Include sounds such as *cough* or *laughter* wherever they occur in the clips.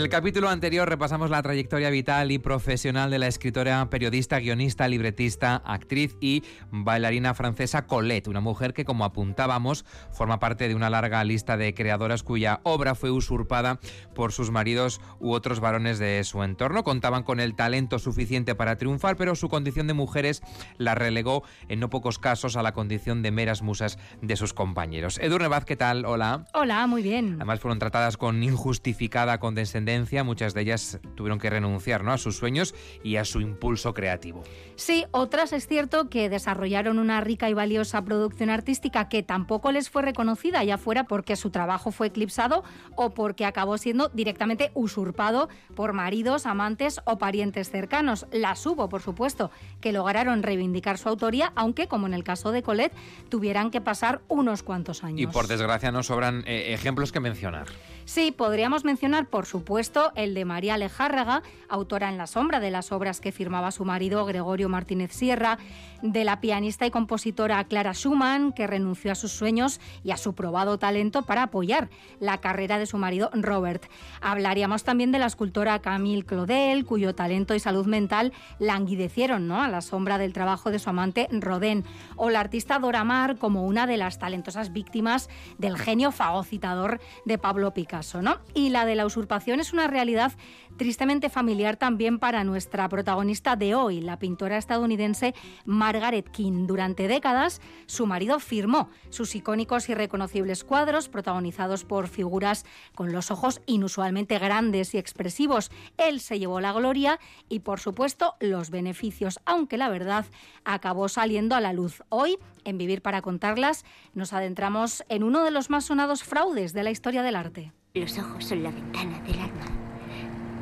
El capítulo anterior repasamos la trayectoria vital y profesional de la escritora, periodista, guionista, libretista, actriz y bailarina francesa Colette, una mujer que, como apuntábamos, forma parte de una larga lista de creadoras cuya obra fue usurpada por sus maridos u otros varones de su entorno. Contaban con el talento suficiente para triunfar, pero su condición de mujeres la relegó en no pocos casos a la condición de meras musas de sus compañeros. Edurne Vaz, ¿qué tal? Hola. Hola, muy bien. Además fueron tratadas con injustificada condescendencia muchas de ellas tuvieron que renunciar ¿no? a sus sueños y a su impulso creativo. Sí, otras es cierto que desarrollaron una rica y valiosa producción artística que tampoco les fue reconocida, ya fuera porque su trabajo fue eclipsado o porque acabó siendo directamente usurpado por maridos, amantes o parientes cercanos. Las hubo, por supuesto, que lograron reivindicar su autoría, aunque, como en el caso de Colette, tuvieran que pasar unos cuantos años. Y por desgracia nos sobran eh, ejemplos que mencionar. Sí, podríamos mencionar, por supuesto, el de María Alejárraga, autora en la sombra de las obras que firmaba su marido Gregorio Martínez Sierra, de la pianista y compositora Clara Schumann, que renunció a sus sueños y a su probado talento para apoyar la carrera de su marido Robert. Hablaríamos también de la escultora Camille Claudel, cuyo talento y salud mental languidecieron ¿no? a la sombra del trabajo de su amante Rodin, o la artista Dora Maar como una de las talentosas víctimas del genio fagocitador de Pablo Picasso. Y la de la usurpación es una realidad tristemente familiar también para nuestra protagonista de hoy, la pintora estadounidense Margaret King. Durante décadas, su marido firmó sus icónicos y reconocibles cuadros protagonizados por figuras con los ojos inusualmente grandes y expresivos. Él se llevó la gloria y, por supuesto, los beneficios, aunque la verdad acabó saliendo a la luz. Hoy, en Vivir para Contarlas, nos adentramos en uno de los más sonados fraudes de la historia del arte. Los ojos son la ventana del alma.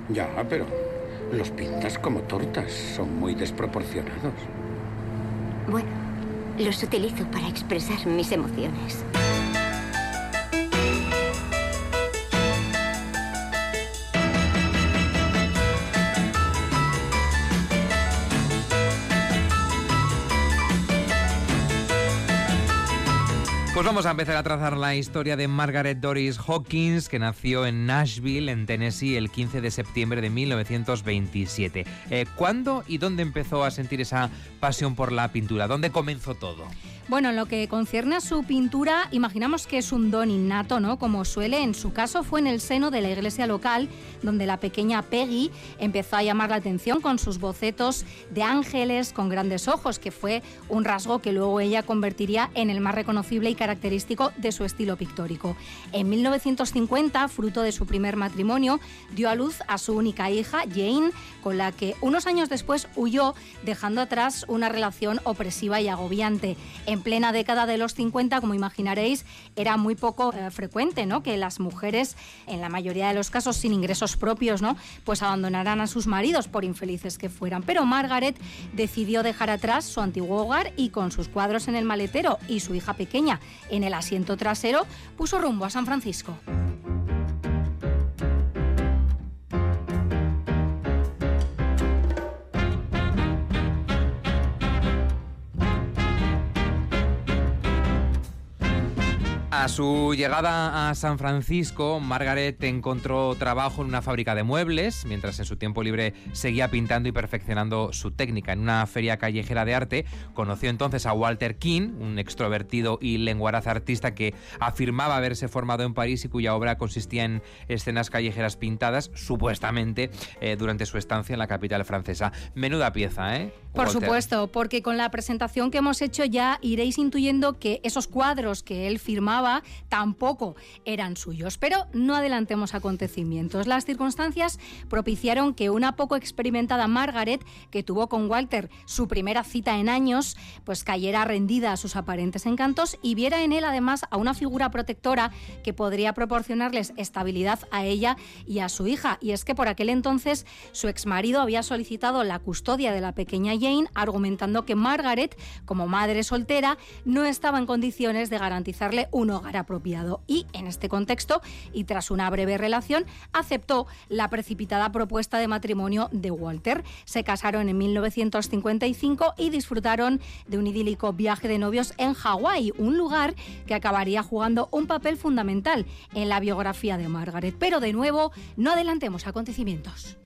Ya, pero los pintas como tortas. Son muy desproporcionados. Bueno, los utilizo para expresar mis emociones. Pues vamos a empezar a trazar la historia de Margaret Doris Hawkins, que nació en Nashville, en Tennessee, el 15 de septiembre de 1927. Eh, ¿Cuándo y dónde empezó a sentir esa pasión por la pintura? ¿Dónde comenzó todo? Bueno, en lo que concierne a su pintura, imaginamos que es un don innato, ¿no? Como suele, en su caso fue en el seno de la iglesia local, donde la pequeña Peggy empezó a llamar la atención con sus bocetos de ángeles con grandes ojos, que fue un rasgo que luego ella convertiría en el más reconocible y característico de su estilo pictórico. En 1950, fruto de su primer matrimonio, dio a luz a su única hija, Jane, con la que unos años después huyó, dejando atrás una relación opresiva y agobiante en plena década de los 50, como imaginaréis, era muy poco eh, frecuente ¿no? que las mujeres, en la mayoría de los casos sin ingresos propios, ¿no? pues abandonaran a sus maridos por infelices que fueran. Pero Margaret decidió dejar atrás su antiguo hogar y con sus cuadros en el maletero y su hija pequeña en el asiento trasero, puso rumbo a San Francisco. A su llegada a San Francisco, Margaret encontró trabajo en una fábrica de muebles, mientras en su tiempo libre seguía pintando y perfeccionando su técnica. En una feria callejera de arte, conoció entonces a Walter King, un extrovertido y lenguaraz artista que afirmaba haberse formado en París y cuya obra consistía en escenas callejeras pintadas, supuestamente, eh, durante su estancia en la capital francesa. Menuda pieza, ¿eh? Por supuesto, porque con la presentación que hemos hecho ya iréis intuyendo que esos cuadros que él firmaba tampoco eran suyos. Pero no adelantemos acontecimientos. Las circunstancias propiciaron que una poco experimentada Margaret, que tuvo con Walter su primera cita en años, pues cayera rendida a sus aparentes encantos y viera en él además a una figura protectora que podría proporcionarles estabilidad a ella y a su hija. Y es que por aquel entonces su exmarido había solicitado la custodia de la pequeña Jane, argumentando que Margaret, como madre soltera, no estaba en condiciones de garantizarle un hogar apropiado. Y en este contexto, y tras una breve relación, aceptó la precipitada propuesta de matrimonio de Walter. Se casaron en 1955 y disfrutaron de un idílico viaje de novios en Hawái, un lugar que acabaría jugando un papel fundamental en la biografía de Margaret. Pero de nuevo, no adelantemos acontecimientos.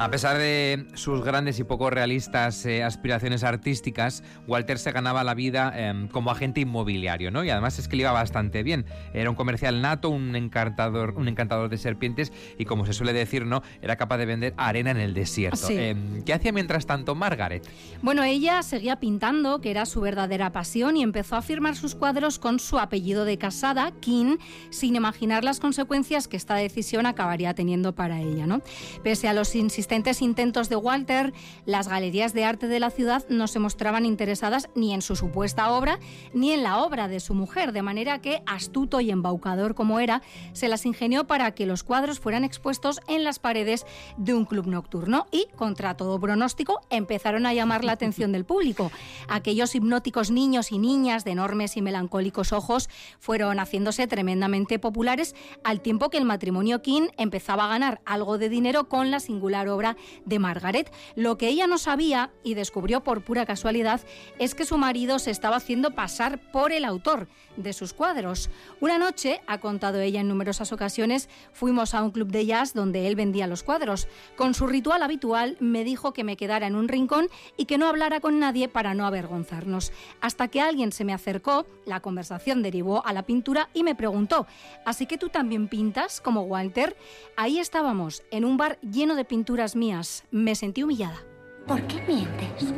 A pesar de sus grandes y poco realistas eh, aspiraciones artísticas, Walter se ganaba la vida em, como agente inmobiliario, ¿no? Y además es que le iba bastante bien. Era un comercial nato, un encantador, un encantador de serpientes y como se suele decir, ¿no? Era capaz de vender arena en el desierto. Em, ¿Qué hacía mientras tanto Margaret? Bueno, ella seguía pintando, que era su verdadera pasión, y empezó a firmar sus cuadros con su apellido de casada, King, sin imaginar las consecuencias que esta decisión acabaría teniendo para ella, ¿no? Pese a los insistentes intentos de Walter, las galerías de arte de la ciudad no se mostraban interesadas ni en su supuesta obra ni en la obra de su mujer, de manera que, astuto y embaucador como era, se las ingenió para que los cuadros fueran expuestos en las paredes de un club nocturno y, contra todo pronóstico, empezaron a llamar la atención del público. Aquellos hipnóticos niños y niñas de enormes y melancólicos ojos fueron haciéndose tremendamente populares al tiempo que el matrimonio King empezaba a ganar algo de dinero con la singular obra de Margaret. Lo que ella no sabía y descubrió por pura casualidad es que su marido se estaba haciendo pasar por el autor de sus cuadros. Una noche, ha contado ella en numerosas ocasiones, fuimos a un club de jazz donde él vendía los cuadros. Con su ritual habitual me dijo que me quedara en un rincón y que no hablara con nadie para no avergonzarnos. Hasta que alguien se me acercó, la conversación derivó a la pintura y me preguntó, ¿así que tú también pintas como Walter? Ahí estábamos, en un bar lleno de pinturas mías. Me sentí humillada. ¿Por qué mientes?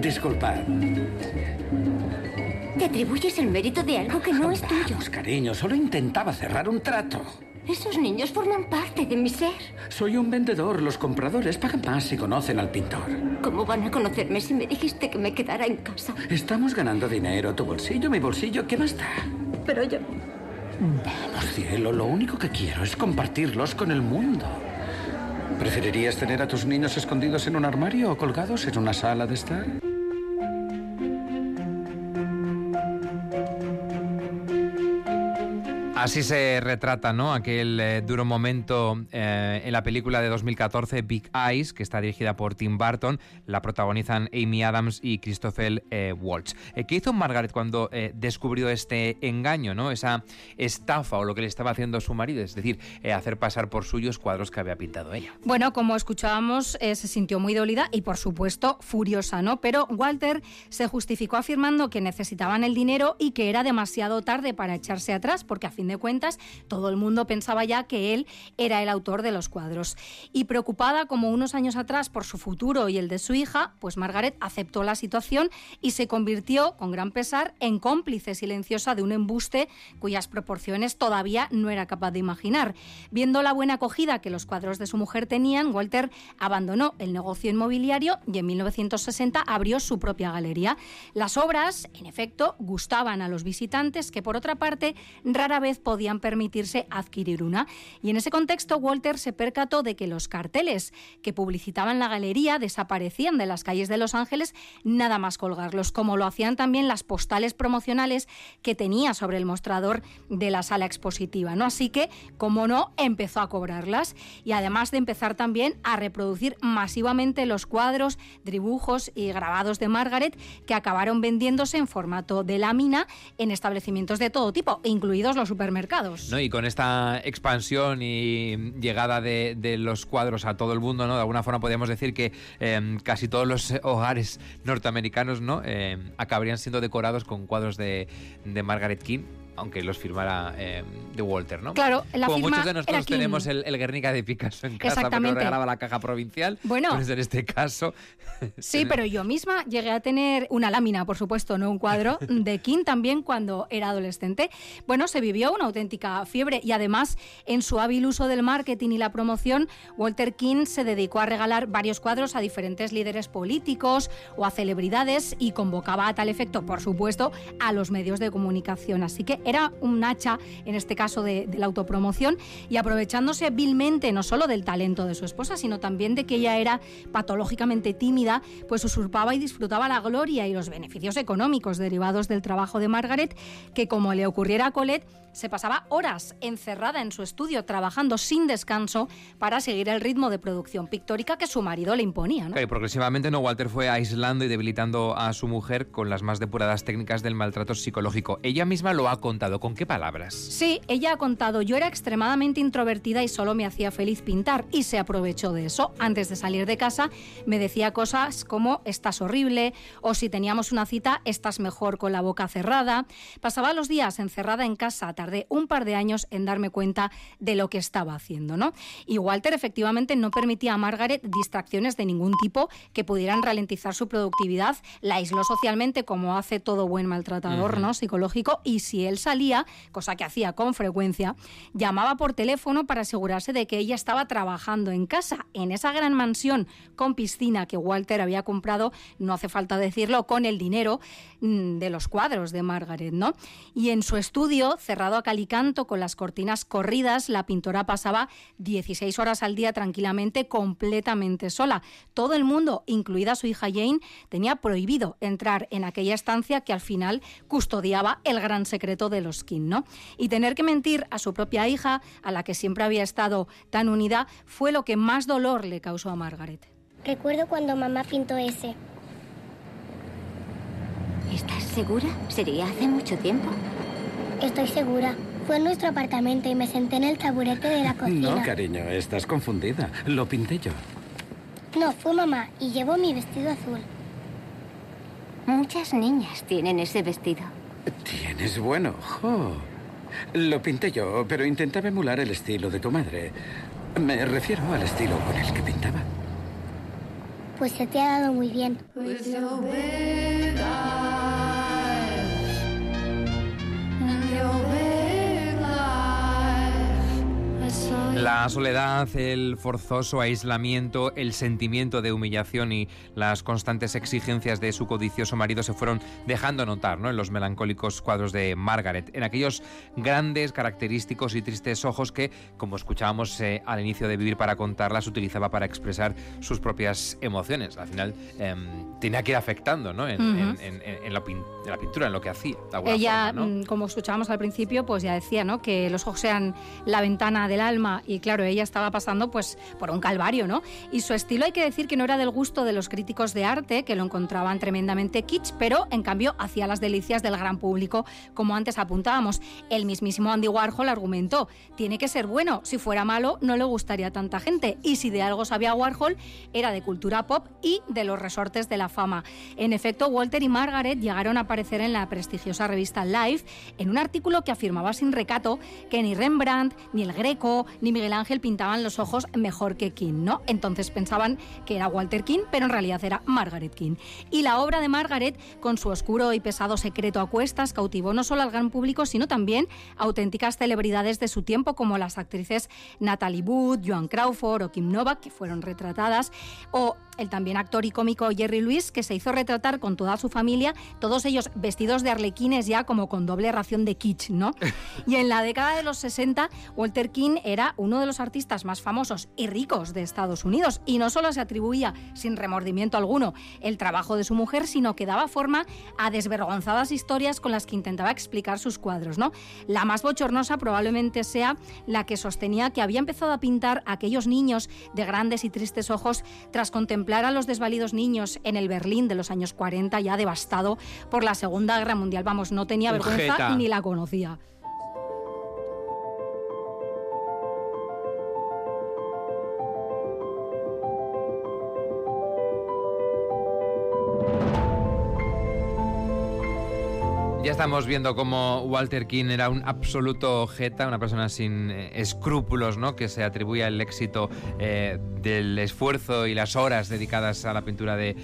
*laughs* Disculpad. Te atribuyes el mérito de algo que no es tuyo. Vamos, cariño, solo intentaba cerrar un trato. Esos niños forman parte de mi ser. Soy un vendedor. Los compradores pagan más si conocen al pintor. ¿Cómo van a conocerme si me dijiste que me quedara en casa? Estamos ganando dinero. Tu bolsillo, mi bolsillo, ¿qué más da? Pero yo... Vamos, cielo, lo único que quiero es compartirlos con el mundo. ¿Preferirías tener a tus niños escondidos en un armario o colgados en una sala de estar? Así se retrata ¿no? aquel eh, duro momento eh, en la película de 2014 Big Eyes, que está dirigida por Tim Burton. La protagonizan Amy Adams y Christopher eh, Waltz. ¿Qué hizo Margaret cuando descubrió este engaño, ¿no? esa estafa o lo que le estaba haciendo su marido? Es decir, hacer pasar por suyos cuadros que había pintado ella. Bueno, como escuchábamos, se sintió muy dolida y, por supuesto, furiosa, ¿no? Pero Walter se justificó afirmando que necesitaban el dinero y que era demasiado tarde para echarse atrás, porque a fin de cuentas, todo el mundo pensaba ya que él era el autor de los cuadros. Y preocupada como unos años atrás por su futuro y el de su hija, pues Margaret aceptó la situación y se convirtió, con gran pesar, en cómplice silenciosa de un embuste cuyas proporciones todavía no era capaz de imaginar. Viendo la buena acogida que los cuadros de su mujer tenían, Walter abandonó el negocio inmobiliario y en 1960 abrió su propia galería. Las obras, en efecto, gustaban a los visitantes que, por otra parte, rara vez podían permitirse adquirir una. Y en ese contexto, Walter se percató de que los carteles que publicitaban la galería desaparecían de las calles de Los Ángeles nada más colgarlos, como lo hacían también las postales promocionales que tenía sobre el mostrador de la sala expositiva. ¿no? Así que, como no, empezó a cobrarlas y además de empezar también a reproducir masivamente los cuadros, dibujos y grabados de Margaret que acabaron vendiéndose en formato de lámina en establecimientos de todo tipo, incluidos los supermercados ¿no? Y con esta expansión y llegada de, los cuadros a todo el mundo, ¿no? De alguna forma podríamos decir que em, casi todos los hogares norteamericanos, ¿no? Em, acabarían siendo decorados con cuadros de, de Margaret King aunque los firmara eh, de Walter, ¿no? Claro, la Como firma muchos de nosotros tenemos el, el Guernica de Picasso en casa Exactamente. nos regalaba la caja provincial. Bueno. Pues en este caso... *laughs* Sí, pero yo misma llegué a tener una lámina, por supuesto, no un cuadro, *laughs* de King también cuando era adolescente. Bueno, se vivió una auténtica fiebre y además en su hábil uso del marketing y la promoción, Walter King se dedicó a regalar varios cuadros a diferentes líderes políticos o a celebridades y convocaba a tal efecto, por supuesto, a los medios de comunicación. Así que era un hacha, en este caso, de, la autopromoción y aprovechándose vilmente no solo del talento de su esposa, sino también de que ella era patológicamente tímida, pues usurpaba y disfrutaba la gloria y los beneficios económicos derivados del trabajo de Margaret, que como le ocurriera a Colette, se pasaba horas encerrada en su estudio trabajando sin descanso para seguir el ritmo de producción pictórica que su marido le imponía. y progresivamente no Walter fue aislando y debilitando a su mujer con las más depuradas técnicas del maltrato psicológico. Ella misma lo ha contado. ¿Con qué palabras? Sí, ella ha contado, yo era extremadamente introvertida y solo me hacía feliz pintar y se aprovechó de eso. Antes de salir de casa me decía cosas como estás horrible o si teníamos una cita estás mejor con la boca cerrada. Pasaba los días encerrada en casa, tardé un par de años en darme cuenta de lo que estaba haciendo, ¿no? Y Walter efectivamente no permitía a Margaret distracciones de ningún tipo que pudieran ralentizar su productividad, la aisló socialmente como hace todo buen maltratador, ¿no? psicológico y si él salía, cosa que hacía con frecuencia, llamaba por teléfono para asegurarse de que ella estaba trabajando en casa, en esa gran mansión con piscina que Walter había comprado, no hace falta decirlo, con el dinero mm, de los cuadros de Margaret, ¿no? Y en su estudio, cerrado a calicanto con las cortinas corridas, la pintora pasaba 16 horas al día tranquilamente, completamente sola. Todo el mundo, incluida su hija Jane, tenía prohibido entrar en aquella estancia que al final custodiaba el gran secreto de los King, ¿no? Y tener que mentir a su propia hija, a la que siempre había estado tan unida, fue lo que más dolor le causó a Margaret. Recuerdo cuando mamá pintó ese. ¿Estás segura? Sería hace mucho tiempo. Estoy segura. Fue en nuestro apartamento y me senté en el taburete de la cocina. No, cariño, estás confundida. Lo pinté yo. No, fue mamá y llevó mi vestido azul. Muchas niñas tienen ese vestido. Tienes buen ojo. Lo pinté yo, pero intentaba emular el estilo de tu madre. Me refiero al estilo con el que pintaba. Pues se te ha dado muy bien. La soledad, el forzoso aislamiento, el sentimiento de humillación y las constantes exigencias de su codicioso marido se fueron dejando notar ¿no? en los melancólicos cuadros de Margaret, en aquellos grandes, característicos y tristes ojos que, como escuchábamos eh, al inicio de Vivir para contarlas, utilizaba para expresar sus propias emociones. Al final em, tenía que ir afectando ¿no? en, en- en- en la la pintura, en lo que hacía. Ella, forma, ¿no? mm, como escuchábamos al principio, pues ya decía, ¿no? Que los ojos eran la ventana del alma y claro, ella estaba pasando pues por un calvario, ¿no? Y su estilo hay que decir que no era del gusto de los críticos de arte, que lo encontraban tremendamente kitsch, pero en cambio hacía las delicias del gran público, como antes apuntábamos. El mismísimo Andy Warhol argumentó, tiene que ser bueno, si fuera malo no le gustaría a tanta gente y si de algo sabía Warhol era de cultura pop y de los resortes de la fama. En efecto, Walter y Margaret llegaron a aparecer en la prestigiosa revista Life en un artículo que afirmaba sin recato que ni Rembrandt, ni el Greco, ni Miguel Ángel pintaban los ojos mejor que King, ¿no? Entonces pensaban que era Walter King, pero en realidad era Margaret King. Y la obra de Margaret, con su oscuro y pesado secreto a cuestas, cautivó no solo al gran público, sino también a auténticas celebridades de su tiempo, como las actrices Natalie Wood, Joan Crawford o Kim Novak, que fueron retratadas, o el también actor y cómico Jerry Lewis, que se hizo retratar con toda su familia, todos ellos vestidos de arlequines ya como con doble ración de kitsch, ¿no? *laughs* Y en la década de los 60, Walter King era uno de los artistas más famosos y ricos de Estados Unidos, y no solo se atribuía, sin remordimiento alguno, el trabajo de su mujer, sino que daba forma a desvergonzadas historias con las que intentaba explicar sus cuadros, ¿no? La más bochornosa probablemente sea la que sostenía que había empezado a pintar a aquellos niños de grandes y tristes ojos tras contemplar a los desvalidos niños en el Berlín de los años 40, ya devastado por la Segunda Guerra Mundial. Vamos, no tenía vergüenza Ujeta. ni la conocía. Ya estamos viendo cómo Walter King era un absoluto jeta, una persona sin eh, escrúpulos, ¿no? Que se atribuía el éxito eh, del esfuerzo y las horas dedicadas a la pintura de,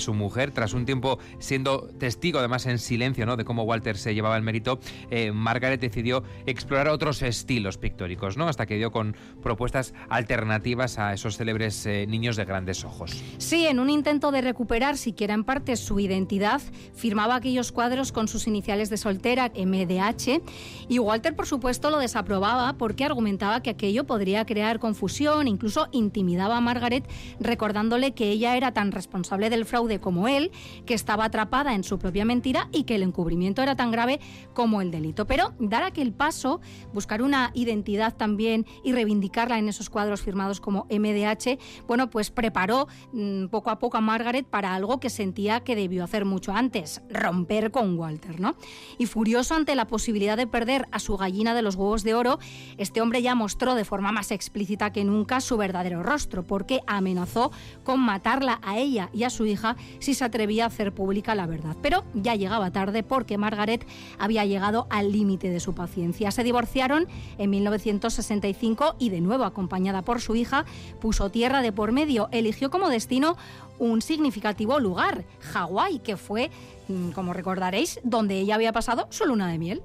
su mujer. Tras un tiempo siendo testigo, además en silencio, ¿no? De cómo Walter se llevaba el mérito, eh, Margaret decidió explorar otros estilos pictóricos, ¿no? Hasta que dio con propuestas alternativas a esos célebres niños de grandes ojos. Sí, en un intento de recuperar, siquiera en parte, su identidad, firmaba aquellos cuadros con sus iniciativas de soltera, MDH, y Walter, por supuesto, lo desaprobaba porque argumentaba que aquello podría crear confusión, incluso intimidaba a Margaret, recordándole que ella era tan responsable del fraude como él, que estaba atrapada en su propia mentira y que el encubrimiento era tan grave como el delito. Pero dar aquel paso, buscar una identidad también y reivindicarla en esos cuadros firmados como MDH, bueno, pues preparó mm, poco a poco a Margaret para algo que sentía que debió hacer mucho antes, romper con Walter, ¿no? Y furioso ante la posibilidad de perder a su gallina de los huevos de oro, este hombre ya mostró de forma más explícita que nunca su verdadero rostro, porque amenazó con matarla a ella y a su hija si se atrevía a hacer pública la verdad. Pero ya llegaba tarde porque Margaret había llegado al límite de su paciencia. Se divorciaron en 1965 y de nuevo acompañada por su hija puso tierra de por medio, eligió como destino un significativo lugar, Hawái, que fue, mm, como recordaréis, donde ella había pasado su luna de miel.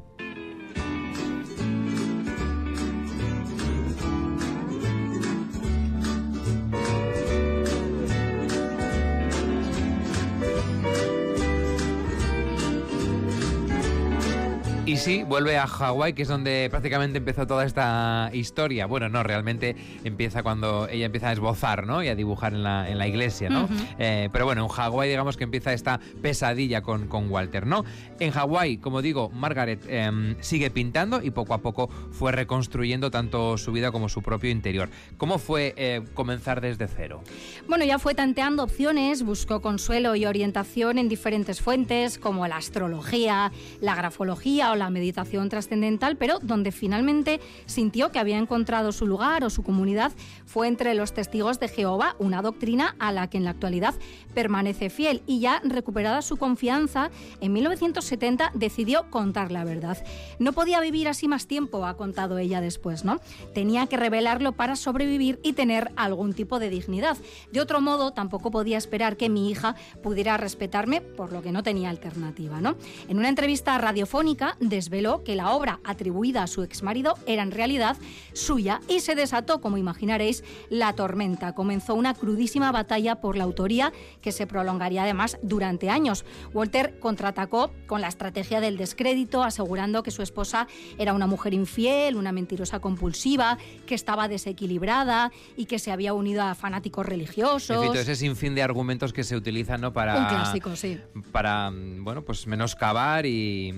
Y sí, vuelve a Hawái, que es donde prácticamente empezó toda esta historia. Bueno, no, realmente empieza cuando ella empieza a esbozar, ¿no? Y a dibujar en la, en la iglesia, ¿no? Eh, pero bueno, en Hawái digamos que empieza esta pesadilla con, con Walter, ¿no? En Hawái, como digo, Margaret em, sigue pintando y poco a poco fue reconstruyendo tanto su vida como su propio interior. ¿Cómo fue eh, comenzar desde cero? Bueno, ya fue tanteando opciones, buscó consuelo y orientación en diferentes fuentes como la astrología, la grafología o la meditación trascendental, pero donde finalmente sintió que había encontrado su lugar o su comunidad fue entre los testigos de Jehová, una doctrina a la que en la actualidad permanece fiel y ya recuperada su confianza, en 1970 decidió contar la verdad. No podía vivir así más tiempo, ha contado ella después, ¿no? Tenía que revelarlo para sobrevivir y tener algún tipo de dignidad. De otro modo, tampoco podía esperar que mi hija pudiera respetarme, por lo que no tenía alternativa, ¿no? En una entrevista radiofónica desveló que la obra atribuida a su exmarido era en realidad suya y se desató, como imaginaréis, la tormenta. Comenzó una crudísima batalla por la autoría que se prolongaría además durante años. Walter contraatacó con la estrategia del descrédito, asegurando que su esposa era una mujer infiel, una mentirosa compulsiva, que estaba desequilibrada y que se había unido a fanáticos religiosos. En ese sinfín de argumentos que se utilizan ¿no? para, Un clásico, sí. para bueno, pues menoscabar y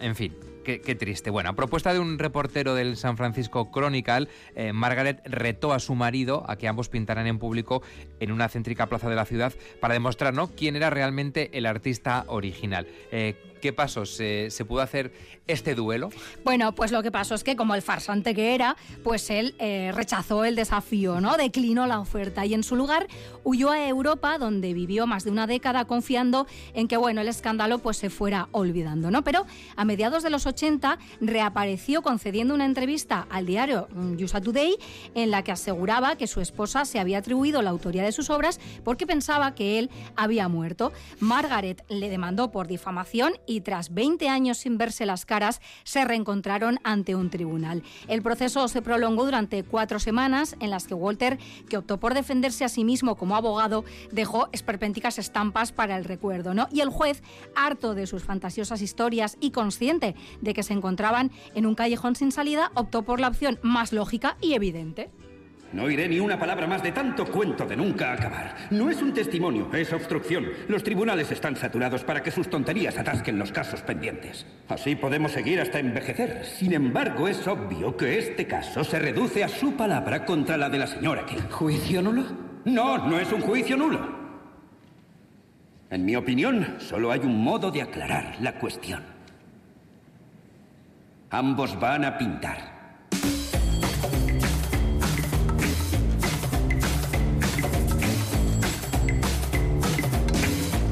en fin, Qué, triste. Bueno, a propuesta de un reportero del San Francisco Chronicle, eh, Margaret retó a su marido a que ambos pintaran en público en una céntrica plaza de la ciudad para demostrar ¿no? quién era realmente el artista original. Eh, ¿Qué pasó? ¿Se, pudo hacer este duelo? Bueno, pues lo que pasó es que como el farsante que era, pues él eh, rechazó el desafío, ¿no? Declinó la oferta y en su lugar huyó a Europa, donde vivió más de una década confiando en que, bueno, el escándalo pues se fuera olvidando, ¿no? Pero a mediados de los 80 reapareció concediendo una entrevista al diario USA Today en la que aseguraba que su esposa se había atribuido la autoría de sus obras porque pensaba que él había muerto. Margaret le demandó por difamación y y tras 20 años sin verse las caras se reencontraron ante un tribunal. El proceso se prolongó durante cuatro semanas en las que Walter, que optó por defenderse a sí mismo como abogado, dejó esperpénticas estampas para el recuerdo. ¿no? Y el juez, harto de sus fantasiosas historias y consciente de que se encontraban en un callejón sin salida, optó por la opción más lógica y evidente. No oiré ni una palabra más de tanto cuento de nunca acabar. No es un testimonio, es obstrucción. Los tribunales están saturados para que sus tonterías atasquen los casos pendientes. Así podemos seguir hasta envejecer. Sin embargo, es obvio que este caso se reduce a su palabra contra la de la señora King. ¿Juicio nulo? No, no es un juicio nulo. En mi opinión, solo hay un modo de aclarar la cuestión. Ambos van a pintar.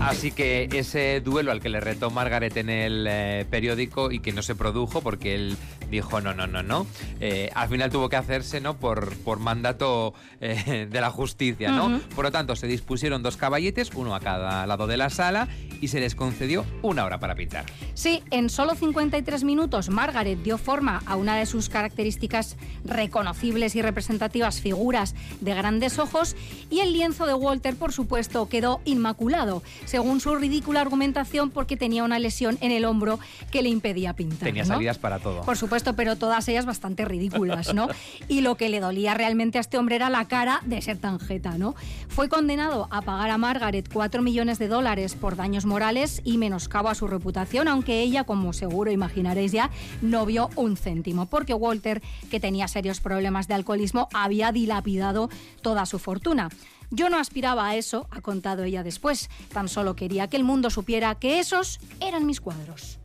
Así que ese duelo al que le retó Margaret en el eh, periódico y que no se produjo porque él dijo no, no, no, no, eh, al final tuvo que hacerse ¿no? por, por mandato eh, de la justicia. ¿no? Por lo tanto, se dispusieron dos caballetes, uno a cada lado de la sala, y se les concedió una hora para pintar. Sí, en solo 53 minutos Margaret dio forma a una de sus características reconocibles y representativas figuras de grandes ojos y el lienzo de Walter, por supuesto, quedó inmaculado según su ridícula argumentación, porque tenía una lesión en el hombro que le impedía pintar. Tenía salidas para todo. Por supuesto, pero todas ellas bastante ridículas, ¿no? y lo que le dolía realmente a este hombre era la cara de ser tanjeta, ¿no? Fue condenado a pagar a Margaret 4 millones de dólares por daños morales y menoscabo a su reputación, aunque ella, como seguro imaginaréis ya, no vio un céntimo, porque Walter, que tenía serios problemas de alcoholismo, había dilapidado toda su fortuna. Yo no aspiraba a eso, ha contado ella después, tan solo quería que el mundo supiera que esos eran mis cuadros.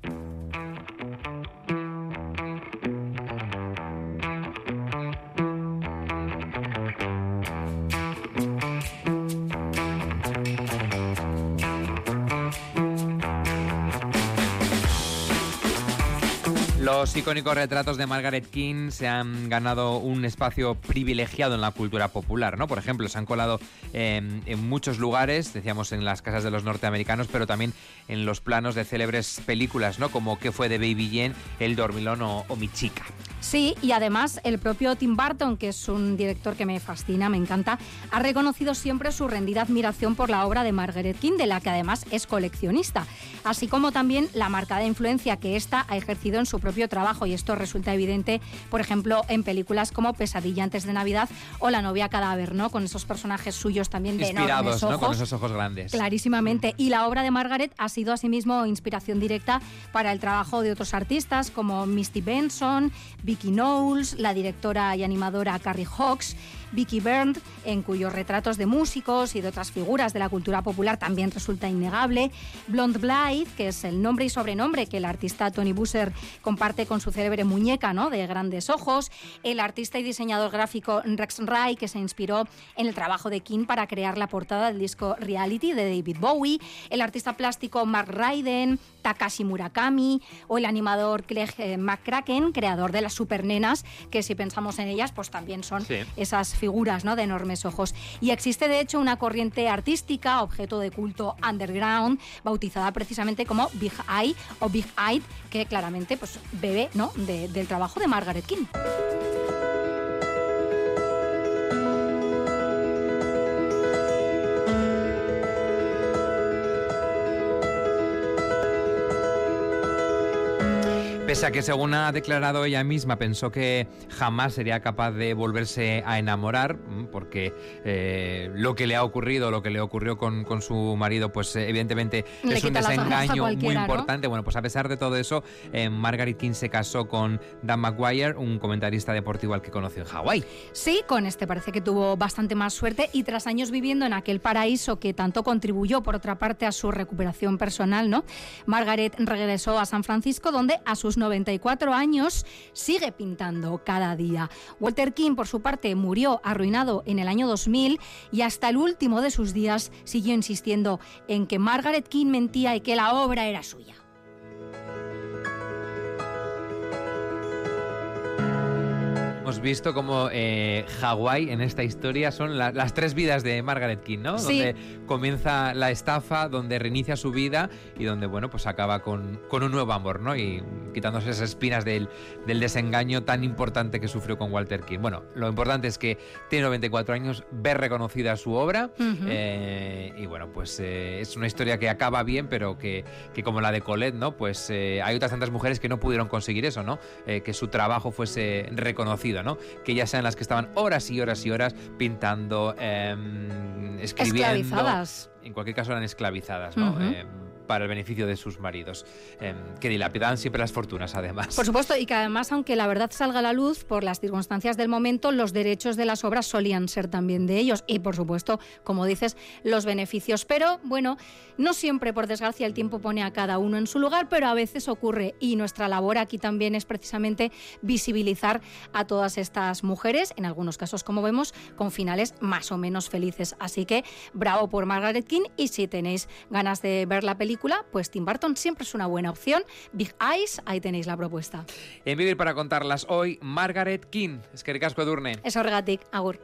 Los icónicos retratos de Margaret King se han ganado un espacio privilegiado en la cultura popular, ¿no? Por ejemplo, se han colado en muchos lugares, decíamos en las casas de los norteamericanos, pero también en los planos de célebres películas, ¿no? Como ¿Qué fue de Baby Jane, El Dormilón o, o Mi Chica. Sí, y además el propio Tim Burton, que es un director que me fascina, me encanta, ha reconocido siempre su rendida admiración por la obra de Margaret King, de la que además es coleccionista, así como también la marcada influencia que ésta ha ejercido en su propio trabajo, y esto resulta evidente, por ejemplo, en películas como Pesadilla antes de Navidad o La novia cadáver, ¿no? Con esos personajes suyos también de Inspirados, enormes ojos. ¿no? Con esos ojos grandes. Clarísimamente. Y la obra de Margaret ha sido asimismo inspiración directa para el trabajo de otros artistas como Misty Benson, Vicky Knowles, la directora y animadora Carrie Hawks, Vicky Byrne, en cuyos retratos de músicos y de otras figuras de la cultura popular también resulta innegable, Blonde Blythe, que es el nombre y sobrenombre que el artista Tony Busser comparte con su célebre muñeca ¿no? de grandes ojos, el artista y diseñador gráfico Rex Ray, que se inspiró en el trabajo de King para crear la portada del disco Reality de David Bowie, el artista plástico Mark Ryden, Takashi Murakami o el animador Clegg eh, McCracken, creador de las supernenas, que si pensamos en ellas, pues también son Sí. esas figuras ¿no? de enormes ojos. Y existe de hecho una corriente artística, objeto de culto underground, bautizada precisamente como Big Eye o Big Eyed, que claramente pues, bebe ¿no? de- del trabajo de Margaret King. Pese a que, según ha declarado ella misma, pensó que jamás sería capaz de volverse a enamorar, porque eh, lo que le ha ocurrido, lo que le ocurrió con, con su marido, pues eh, evidentemente Le es un desengaño muy importante. Bueno, pues a pesar de todo eso, eh, Margaret King se casó con Dan McGuire, un comentarista deportivo al que conoció en Hawái. Sí, con este parece que tuvo bastante más suerte y tras años viviendo en aquel paraíso que tanto contribuyó, por otra parte, a su recuperación personal, ¿no? Margaret regresó a San Francisco, donde a sus 94 años sigue pintando cada día. Walter King, por su parte, murió arruinado en el año 2000 y hasta el último de sus días siguió insistiendo en que Margaret King mentía y que la obra era suya. Hemos visto como eh, Hawái en esta historia son la- las tres vidas de Margaret King, ¿no? Sí. Donde comienza la estafa, donde reinicia su vida y donde, bueno, pues acaba con, con un nuevo amor, ¿no? Y quitándose esas espinas del, del desengaño tan importante que sufrió con Walter King. Bueno, lo importante es que tiene 94 años, ve reconocida su obra eh, y, bueno, pues eh, es una historia que acaba bien, pero que, que como la de Colette, ¿no? Pues eh, hay otras tantas mujeres que no pudieron conseguir eso, ¿no? Que su trabajo fuese reconocido, ¿no? Que ya sean las que estaban horas y horas y horas pintando, em, escribiendo. Esclavizadas. En cualquier caso eran esclavizadas, ¿no? Para el beneficio de sus maridos, eh, que dilapidan siempre las fortunas, además. Por supuesto, y que además, aunque la verdad salga a la luz, por las circunstancias del momento, los derechos de las obras solían ser también de ellos. Y, por supuesto, como dices, los beneficios. Pero, bueno, no siempre, por desgracia, el tiempo pone a cada uno en su lugar, pero a veces ocurre. Y nuestra labor aquí también es precisamente visibilizar a todas estas mujeres, en algunos casos, como vemos, con finales más o menos felices. Así que, bravo por Margaret King. Y si tenéis ganas de ver la película, pues Tim Burton siempre es una buena opción. Big Eyes, ahí tenéis la propuesta. En Vivir para contarlas hoy, Margaret King. Es que ricasco Edurne. Es Orgatic, Agur.